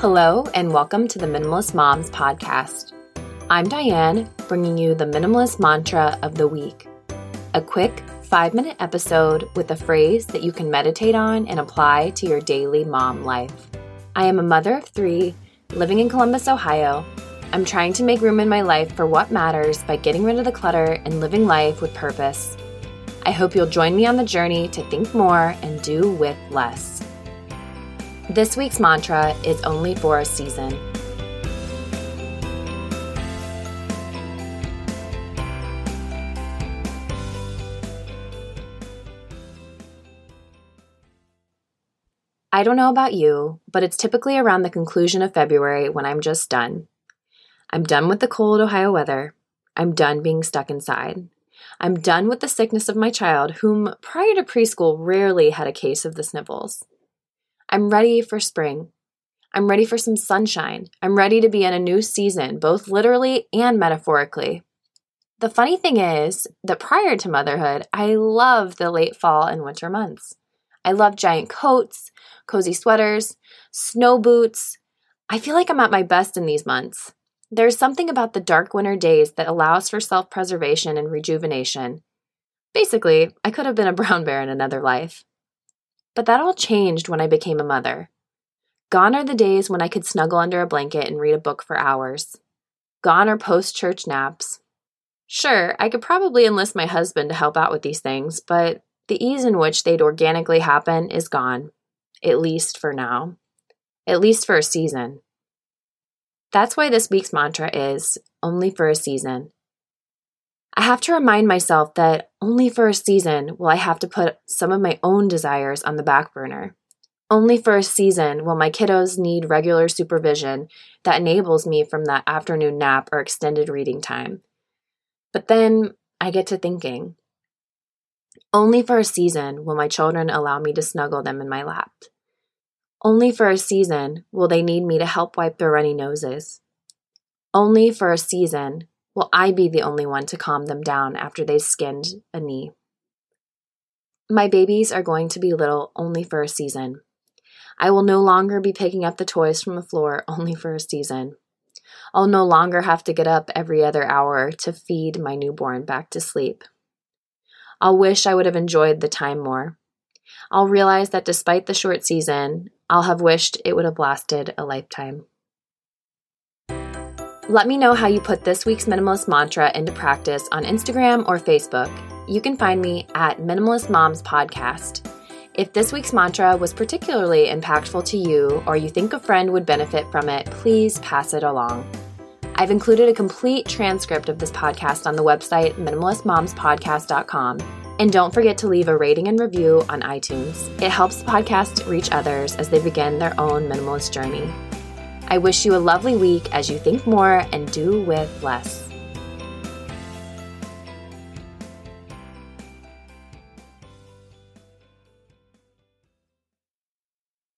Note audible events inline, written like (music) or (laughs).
Hello, and welcome to the Minimalist Moms podcast. I'm Diane, bringing you the minimalist mantra of the week a quick five minute episode with a phrase that you can meditate on and apply to your daily mom life. I am a mother of three living in Columbus, Ohio. I'm trying to make room in my life for what matters by getting rid of the clutter and living life with purpose. I hope you'll join me on the journey to think more and do with less. This week's mantra is only for a season. I don't know about you, but it's typically around the conclusion of February when I'm just done. I'm done with the cold Ohio weather. I'm done being stuck inside. I'm done with the sickness of my child, whom prior to preschool rarely had a case of the sniffles. I'm ready for spring. I'm ready for some sunshine. I'm ready to be in a new season, both literally and metaphorically. The funny thing is that prior to motherhood, I loved the late fall and winter months. I love giant coats, cozy sweaters, snow boots. I feel like I'm at my best in these months. There's something about the dark winter days that allows for self preservation and rejuvenation. Basically, I could have been a brown bear in another life. But that all changed when I became a mother. Gone are the days when I could snuggle under a blanket and read a book for hours. Gone are post church naps. Sure, I could probably enlist my husband to help out with these things, but the ease in which they'd organically happen is gone, at least for now, at least for a season. That's why this week's mantra is only for a season. I have to remind myself that only for a season will I have to put some of my own desires on the back burner. Only for a season will my kiddos need regular supervision that enables me from that afternoon nap or extended reading time. But then I get to thinking. Only for a season will my children allow me to snuggle them in my lap. Only for a season will they need me to help wipe their runny noses. Only for a season will I be the only one to calm them down after they've skinned a knee. My babies are going to be little only for a season. I will no longer be picking up the toys from the floor (laughs) only for a season. I'll no longer have to get up every other hour to feed my newborn back to sleep. I'll wish I would have enjoyed the time more. I'll realize that despite the short season, I'll have wished it would have lasted a lifetime. Let me know how you put this week's minimalist mantra into practice on Instagram or Facebook. You can find me at Minimalist Moms Podcast. If this week's mantra was particularly impactful to you or you think a friend would benefit from it, please pass it along. I've included a complete transcript of this podcast on the website minimalistmomspodcast.com. And don't forget to leave a rating and review on iTunes. It helps the podcast reach others as they begin their own minimalist journey. I wish you a lovely week as you think more and do with less.